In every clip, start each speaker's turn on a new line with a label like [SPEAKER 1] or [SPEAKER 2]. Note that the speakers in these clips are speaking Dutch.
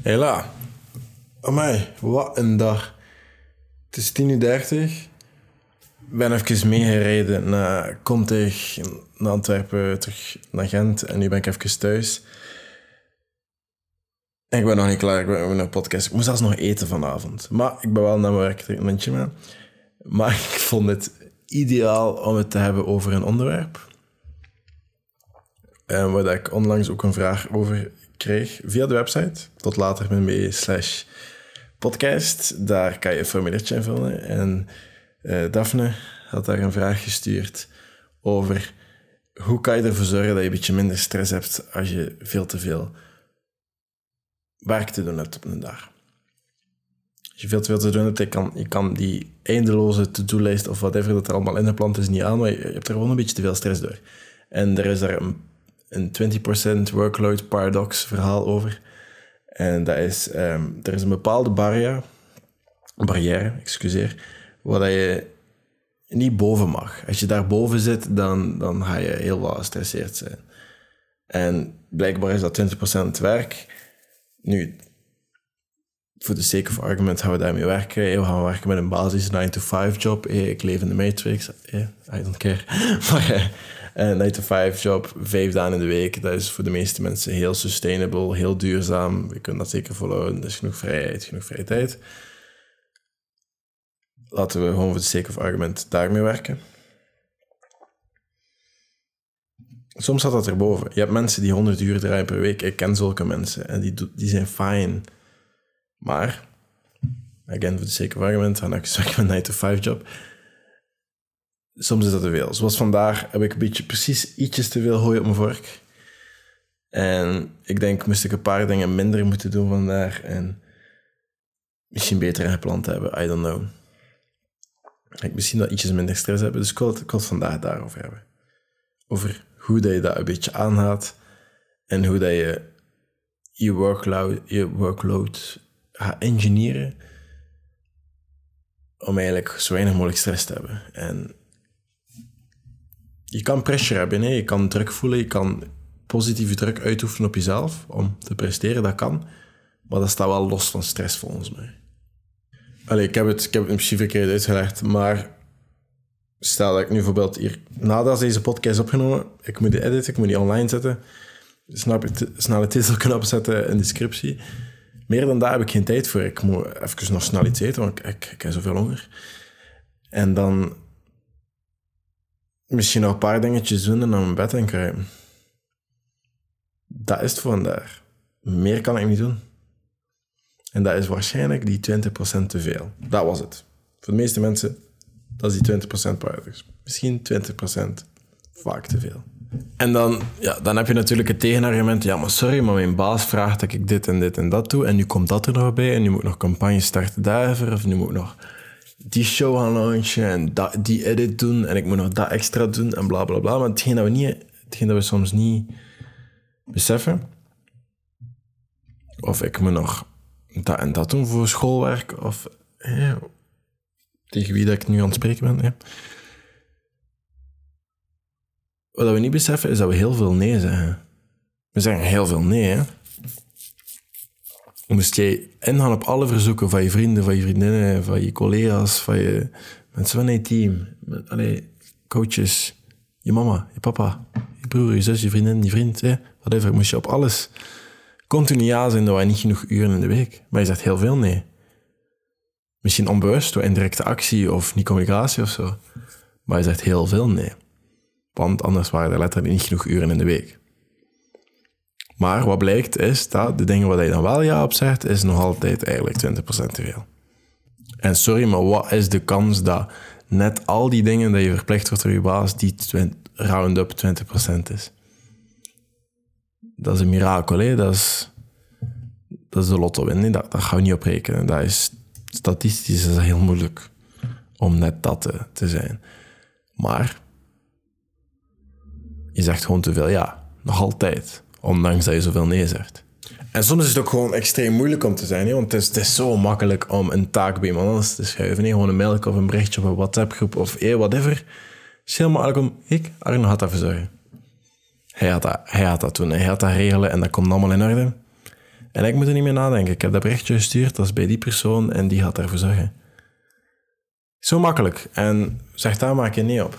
[SPEAKER 1] Hela. Amai, wat een dag. Het is 10.30 uur. Ben even meegereden naar Contig, naar Antwerpen, terug naar Gent. En nu ben ik even thuis. Ik ben nog niet klaar, ik ben nog een podcast. Ik moest zelfs nog eten vanavond. Maar ik ben wel naar mijn werk een mee. Maar ik vond het ideaal om het te hebben over een onderwerp. En waar ik onlangs ook een vraag over kreeg via de website. Tot later.be slash podcast. Daar kan je een formuliertje invullen. En uh, Daphne had daar een vraag gestuurd over hoe kan je ervoor zorgen dat je een beetje minder stress hebt als je veel te veel werk te doen hebt op een dag. Als je veel te veel te doen hebt, je kan, je kan die eindeloze to-do-lijst of whatever dat er allemaal plant is niet aan, maar je hebt er gewoon een beetje te veel stress door. En er is daar een een 20% workload paradox verhaal over. En dat is, um, er is een bepaalde barrière, barrière, excuseer, waar je niet boven mag. Als je daar boven zit, dan, dan ga je heel wat gestresseerd zijn. En blijkbaar is dat 20% werk. Nu, voor de sake of argument gaan we daarmee werken. We gaan werken met een basis 9-to-5 job. Ik leef in de Matrix. I don't care. Maar een 9 to 5 job, vijf dagen in de week, dat is voor de meeste mensen heel sustainable, heel duurzaam. Je kunt dat zeker volhouden. Er is genoeg vrijheid, genoeg vrije tijd. Laten we gewoon voor de sake of argument daarmee werken. Soms staat dat erboven. Je hebt mensen die 100 uur draaien per week. Ik ken zulke mensen en die, die zijn fine. Maar, again, voor de sake of argument, dan heb ik een 9 to 5 job soms is dat te veel. Zoals vandaag heb ik een beetje precies ietsjes te veel hooi op mijn vork. En ik denk, moest ik een paar dingen minder moeten doen vandaag en misschien beter gepland hebben. I don't know. Ik misschien dat ietsjes minder stress hebben. Dus ik wil, het, vandaag daarover hebben. Over hoe dat je dat een beetje aanhaalt en hoe dat je je workload, je workload gaat engineeren om eigenlijk zo weinig mogelijk stress te hebben. En je kan pressure hebben, je kan druk voelen, je kan positieve druk uitoefenen op jezelf om te presteren, dat kan. Maar dat staat wel los van stress volgens mij. Allee, ik heb het, ik heb het keer uitgelegd, maar stel dat ik nu bijvoorbeeld hier, nadat deze podcast is opgenomen, ik moet die editen, ik moet die online zetten, snap je, snel het knop zetten in de descriptie. Meer dan daar heb ik geen tijd voor. Ik moet even nog snel iets eten, want ik, ik, ik heb zoveel honger. En dan misschien nog een paar dingetjes doen en naar mijn bed en kruipen. Dat is het voor vandaag. Meer kan ik niet doen. En dat is waarschijnlijk die 20% te veel. Dat was het. Voor de meeste mensen, dat is die 20% paradox. Misschien 20% vaak te veel. En dan, ja, dan heb je natuurlijk het tegenargument. Ja, maar sorry, maar mijn baas vraagt dat ik dit en dit en dat doe. En nu komt dat er nog bij. En nu moet ik nog campagne starten daarvoor. Of nu moet ik nog die show gaan launchen en dat, die edit doen en ik moet nog dat extra doen en bla bla bla. Maar hetgeen dat we, niet, hetgeen dat we soms niet beseffen, of ik moet nog dat en dat doen voor schoolwerk, of tegen wie dat ik nu aan het spreken ben. Wat we niet beseffen is dat we heel veel nee zeggen. We zeggen heel veel nee, hè moest jij ingaan op alle verzoeken van je vrienden, van je vriendinnen, van je collega's, van je mensen van je team, met, coaches, je mama, je papa, je broer, je zus, je vriendin, je vriend, hè, whatever, moest je op alles continu ja zijn, dat was niet genoeg uren in de week. Maar je zegt heel veel nee. Misschien onbewust, door indirecte actie of niet communicatie of zo. Maar je zegt heel veel nee. Want anders waren er letterlijk niet genoeg uren in de week. Maar wat blijkt is dat de dingen waar je dan wel ja op zegt, is nog altijd eigenlijk 20% te veel. En sorry, maar wat is de kans dat net al die dingen dat je verplicht wordt door je baas, die round-up 20% is? Dat is een mirakel? Dat is, dat is de lotto win. Dat, dat gaan we niet op rekenen. Dat is, statistisch is heel moeilijk om net dat te, te zijn. Maar je zegt gewoon te veel ja. Nog altijd ondanks dat je zoveel nee zegt. En soms is het ook gewoon extreem moeilijk om te zijn, want het is, het is zo makkelijk om een taak bij iemand anders te schuiven. Hè? Gewoon een mail of een berichtje op een WhatsApp-groep of hey, whatever. Het is heel makkelijk om, ik, Arno had dat verzorgen. Hij had dat, hij had dat doen, hij had dat regelen en dat komt allemaal in orde. En ik moet er niet meer nadenken. Ik heb dat berichtje gestuurd, dat is bij die persoon en die gaat daarvoor zorgen. Zo makkelijk. En zeg daar maak je niet op.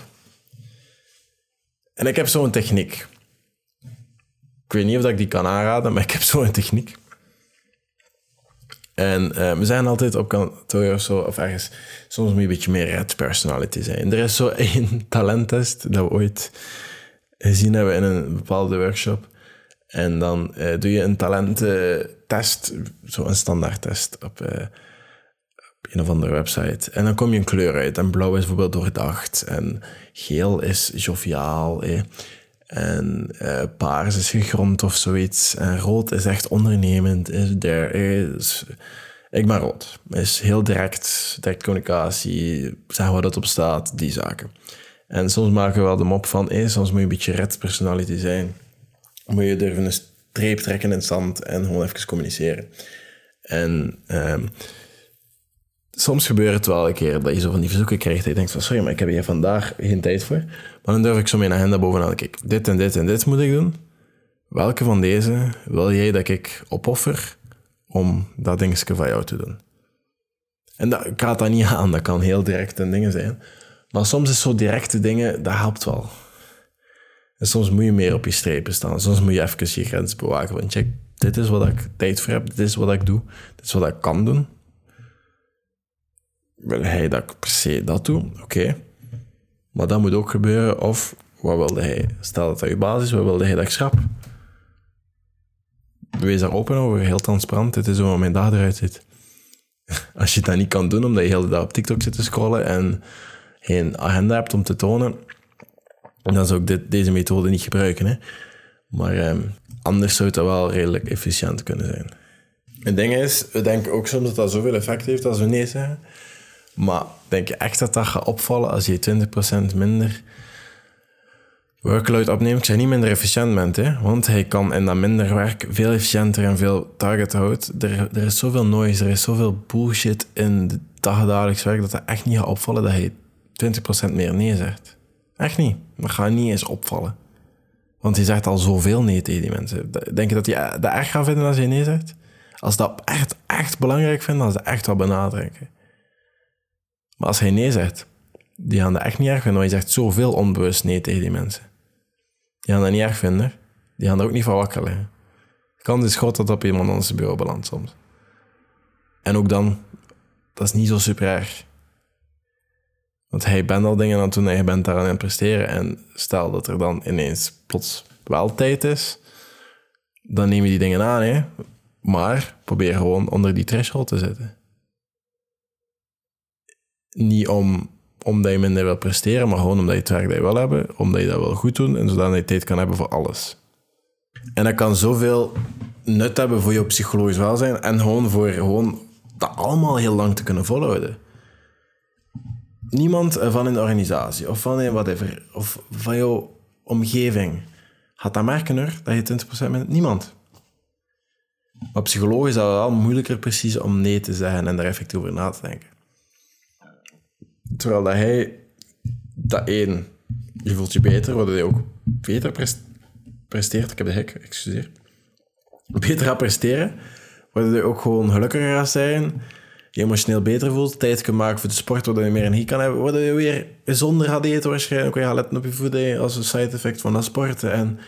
[SPEAKER 1] En ik heb zo'n techniek. Ik weet niet of ik die kan aanraden, maar ik heb zo'n techniek. En uh, we zijn altijd op kantoor of zo, of ergens, soms moet je een beetje meer red personality zijn. Er is zo één talenttest dat we ooit gezien hebben in een bepaalde workshop. En dan uh, doe je een talententest, zo een standaardtest op, uh, op een of andere website. En dan kom je een kleur uit. En blauw is bijvoorbeeld doordacht. En geel is joviaal. Eh. En uh, paars is gegrond of zoiets. En rood is echt ondernemend. Is there, is, ik ben rood. Is heel direct, direct communicatie. Zeg wat het op staat, die zaken. En soms maken we wel de mop van, eh, soms moet je een beetje red personality zijn. Moet je durven een streep trekken in het zand en gewoon even communiceren. En um, soms gebeurt het wel een keer dat je zo van die verzoeken krijgt. Dat je denkt van, sorry, maar ik heb hier vandaag geen tijd voor. Maar dan durf ik zo mijn agenda bovenaan. Kijk, dit en dit en dit moet ik doen. Welke van deze wil jij dat ik opoffer om dat dingetje van jou te doen? En dat gaat dat niet aan. Dat kan heel direct en dingen zijn. Maar soms is zo directe dingen, dat helpt wel. En soms moet je meer op je strepen staan. Soms moet je even je grens bewaken. Want check, dit is wat ik tijd voor heb. Dit is wat ik doe. Dit is wat ik kan doen. Wil hij dat ik per se dat doe? Oké. Maar dat moet ook gebeuren. Of wat wilde hij? Stel dat dat je basis is, wat wilde hij dat ik schrap? Wees daar open over, heel transparant. Dit is hoe mijn dag eruit ziet. Als je dat niet kan doen omdat je heel de dag op TikTok zit te scrollen en geen agenda hebt om te tonen, dan zou ik dit, deze methode niet gebruiken. Hè. Maar eh, anders zou het wel redelijk efficiënt kunnen zijn. Het ding is, we denken ook soms dat dat zoveel effect heeft als we nee zeggen. Maar denk je echt dat dat gaat opvallen als je 20% minder workload opneemt? Ik zeg niet minder efficiënt bent, hè? want hij kan in dat minder werk veel efficiënter en veel target houdt. Er, er is zoveel noise, er is zoveel bullshit in het dagdagelijks werk dat het echt niet gaat opvallen dat hij 20% meer nee zegt. Echt niet. Dat gaat niet eens opvallen. Want hij zegt al zoveel nee tegen die mensen. Denk je dat hij dat echt gaat vinden als hij nee zegt? Als dat echt, echt belangrijk vindt, dan dat echt wel benadrukken. Maar als hij nee zegt, die gaan dat echt niet erg vinden, want je zegt zoveel onbewust nee tegen die mensen. Die gaan dat niet erg vinden. Die gaan er ook niet van wakker liggen. De kans is dat op iemand anders bureau belandt soms. En ook dan, dat is niet zo super erg. Want hij bent al dingen aan het doen en je bent daaraan aan het presteren. En stel dat er dan ineens plots wel tijd is, dan neem je die dingen aan. Hè? Maar probeer gewoon onder die threshold te zitten. Niet om, omdat je minder wil presteren, maar gewoon omdat je het werk dat je wil hebben, omdat je dat wil goed doen en zodat je tijd kan hebben voor alles. En dat kan zoveel nut hebben voor je psychologisch welzijn en gewoon voor gewoon dat allemaal heel lang te kunnen volhouden niemand van een organisatie of van een whatever, of van jouw omgeving gaat dat merken hoor, dat je 20% bent. Niemand. Maar psychologisch is dat wel moeilijker precies om nee te zeggen en daar effectief over na te denken. Terwijl dat hij dat één, je voelt je beter, waardoor je ook beter presteert. Ik heb de hek, excuseer. Beter gaat presteren, waardoor je ook gewoon gelukkiger gaat zijn je emotioneel beter voelt, tijd kan maken voor de sport, waardoor je meer energie kan hebben, waardoor je weer gezonder gaat eten waarschijnlijk, letten op je voeding als een side effect van dat sporten. En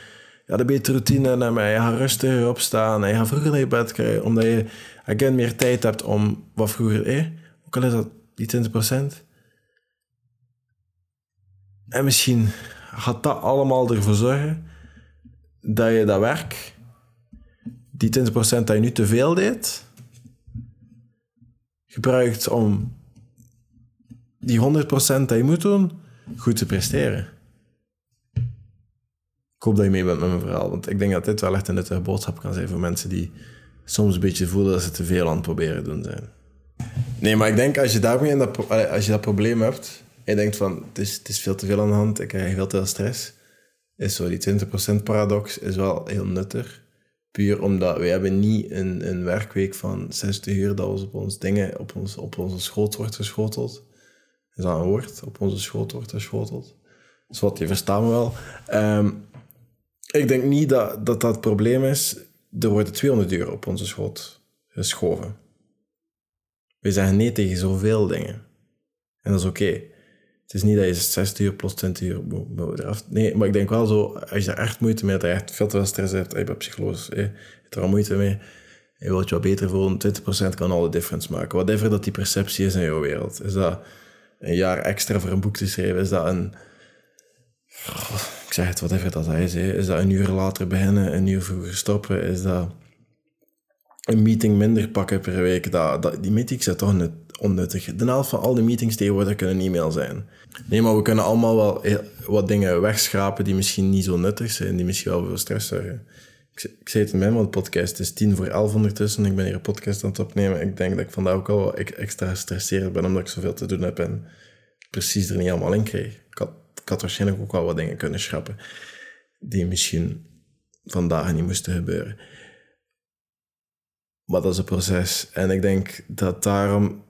[SPEAKER 1] ja, de betere routine en je gaat rustiger opstaan en je gaat vroeger naar je bed krijgen, omdat je again meer tijd hebt om wat vroeger, eh, ook al is dat die 20%. En misschien gaat dat allemaal ervoor zorgen dat je dat werk, die 20% dat je nu te veel deed, gebruikt om die 100% dat je moet doen, goed te presteren. Ik hoop dat je mee bent met mijn verhaal, want ik denk dat dit wel echt een nuttige boodschap kan zijn voor mensen die soms een beetje voelen dat ze te veel aan het proberen doen zijn. Nee, maar ik denk als je daarmee in dat, als je dat probleem hebt, je denkt van het is, het is veel te veel aan de hand, ik krijg veel te veel stress, is zo die 20% paradox is wel heel nuttig. Puur omdat wij hebben niet een, een werkweek van 60 uur dat ons op ons dingen, op, ons, op onze schoot wordt geschoteld. Is dat een woord? Op onze schoot wordt geschoteld. Is wat, je verstaan me wel. Um, ik denk niet dat, dat dat het probleem is. er worden 200 euro op onze schoot geschoven. We zeggen nee tegen zoveel dingen. En dat is oké. Het is niet dat je 60 uur plus 20 uur eraf. Nee, maar ik denk wel zo, als je daar echt moeite mee hebt, dat je echt veel te veel stress hebt, je bent psychologisch, je hebt er al moeite mee, je wilt je wat beter voelen, 20% kan al de difference maken. Whatever dat die perceptie is in jouw wereld. Is dat een jaar extra voor een boek te schrijven? Is dat een... ik zeg het, whatever dat is. Is dat een uur later beginnen, een uur vroeger stoppen? Is dat een meeting minder pakken per week? Dat, dat, die meetings zijn toch net onnuttig. De helft van al die meetings tegenwoordig kunnen e-mail zijn. Nee, maar we kunnen allemaal wel wat dingen wegschrapen die misschien niet zo nuttig zijn, die misschien wel veel stress zorgen. Ik, ik zei het in mijn podcast, het is tien voor elf ondertussen. Ik ben hier een podcast aan het opnemen. Ik denk dat ik vandaag ook al extra gestresseerd ben, omdat ik zoveel te doen heb en precies er niet allemaal in kreeg. Ik had, ik had waarschijnlijk ook wel wat dingen kunnen schrappen die misschien vandaag niet moesten gebeuren. Maar dat is een proces. En ik denk dat daarom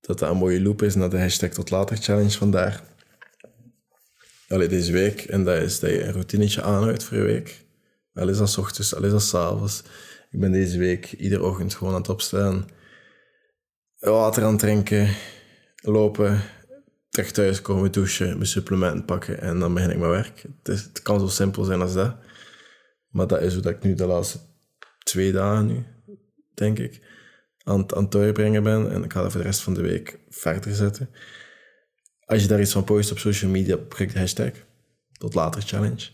[SPEAKER 1] dat dat een mooie loop is naar de hashtag tot later challenge vandaag. Allee, deze week. En dat is dat je een routinetje aanhoudt voor je week. Al is dat ochtends, al is dat avonds. Ik ben deze week iedere ochtend gewoon aan het opstaan. Water aan het drinken, lopen, terug thuis komen, douchen, mijn supplementen pakken en dan begin ik mijn werk. Het, is, het kan zo simpel zijn als dat. Maar dat is hoe dat ik nu de laatste twee dagen nu, denk ik, aan, aan het doorbrengen ben. En ik ga dat voor de rest van de week verder zetten. Als je daar iets van post op social media, gebruik de hashtag. Tot later challenge.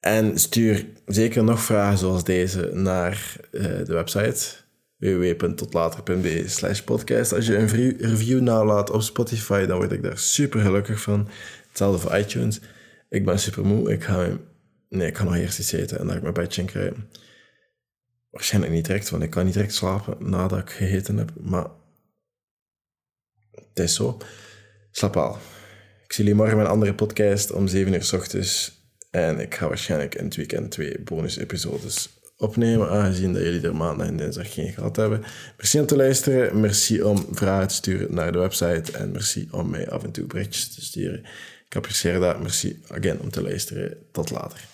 [SPEAKER 1] En stuur zeker nog vragen zoals deze naar uh, de website www.totlater.be slash podcast. Als je een review nalaat op Spotify, dan word ik daar super gelukkig van. Hetzelfde voor iTunes. Ik ben super moe. Ik ga, nee, ik ga nog eerst iets eten en dan ga ik mijn bedje krijgen. Waarschijnlijk niet direct, want ik kan niet direct slapen nadat ik gegeten heb. Maar het is zo. Slaap al. Ik zie jullie morgen met een andere podcast om 7 uur s ochtends. En ik ga waarschijnlijk in het weekend twee bonus-episodes opnemen, aangezien dat jullie er maandag en dinsdag geen gehad hebben. Merci om te luisteren. Merci om vragen te sturen naar de website. En merci om mij af en toe berichtjes te sturen. Ik apprecieer dat. Merci again om te luisteren. Tot later.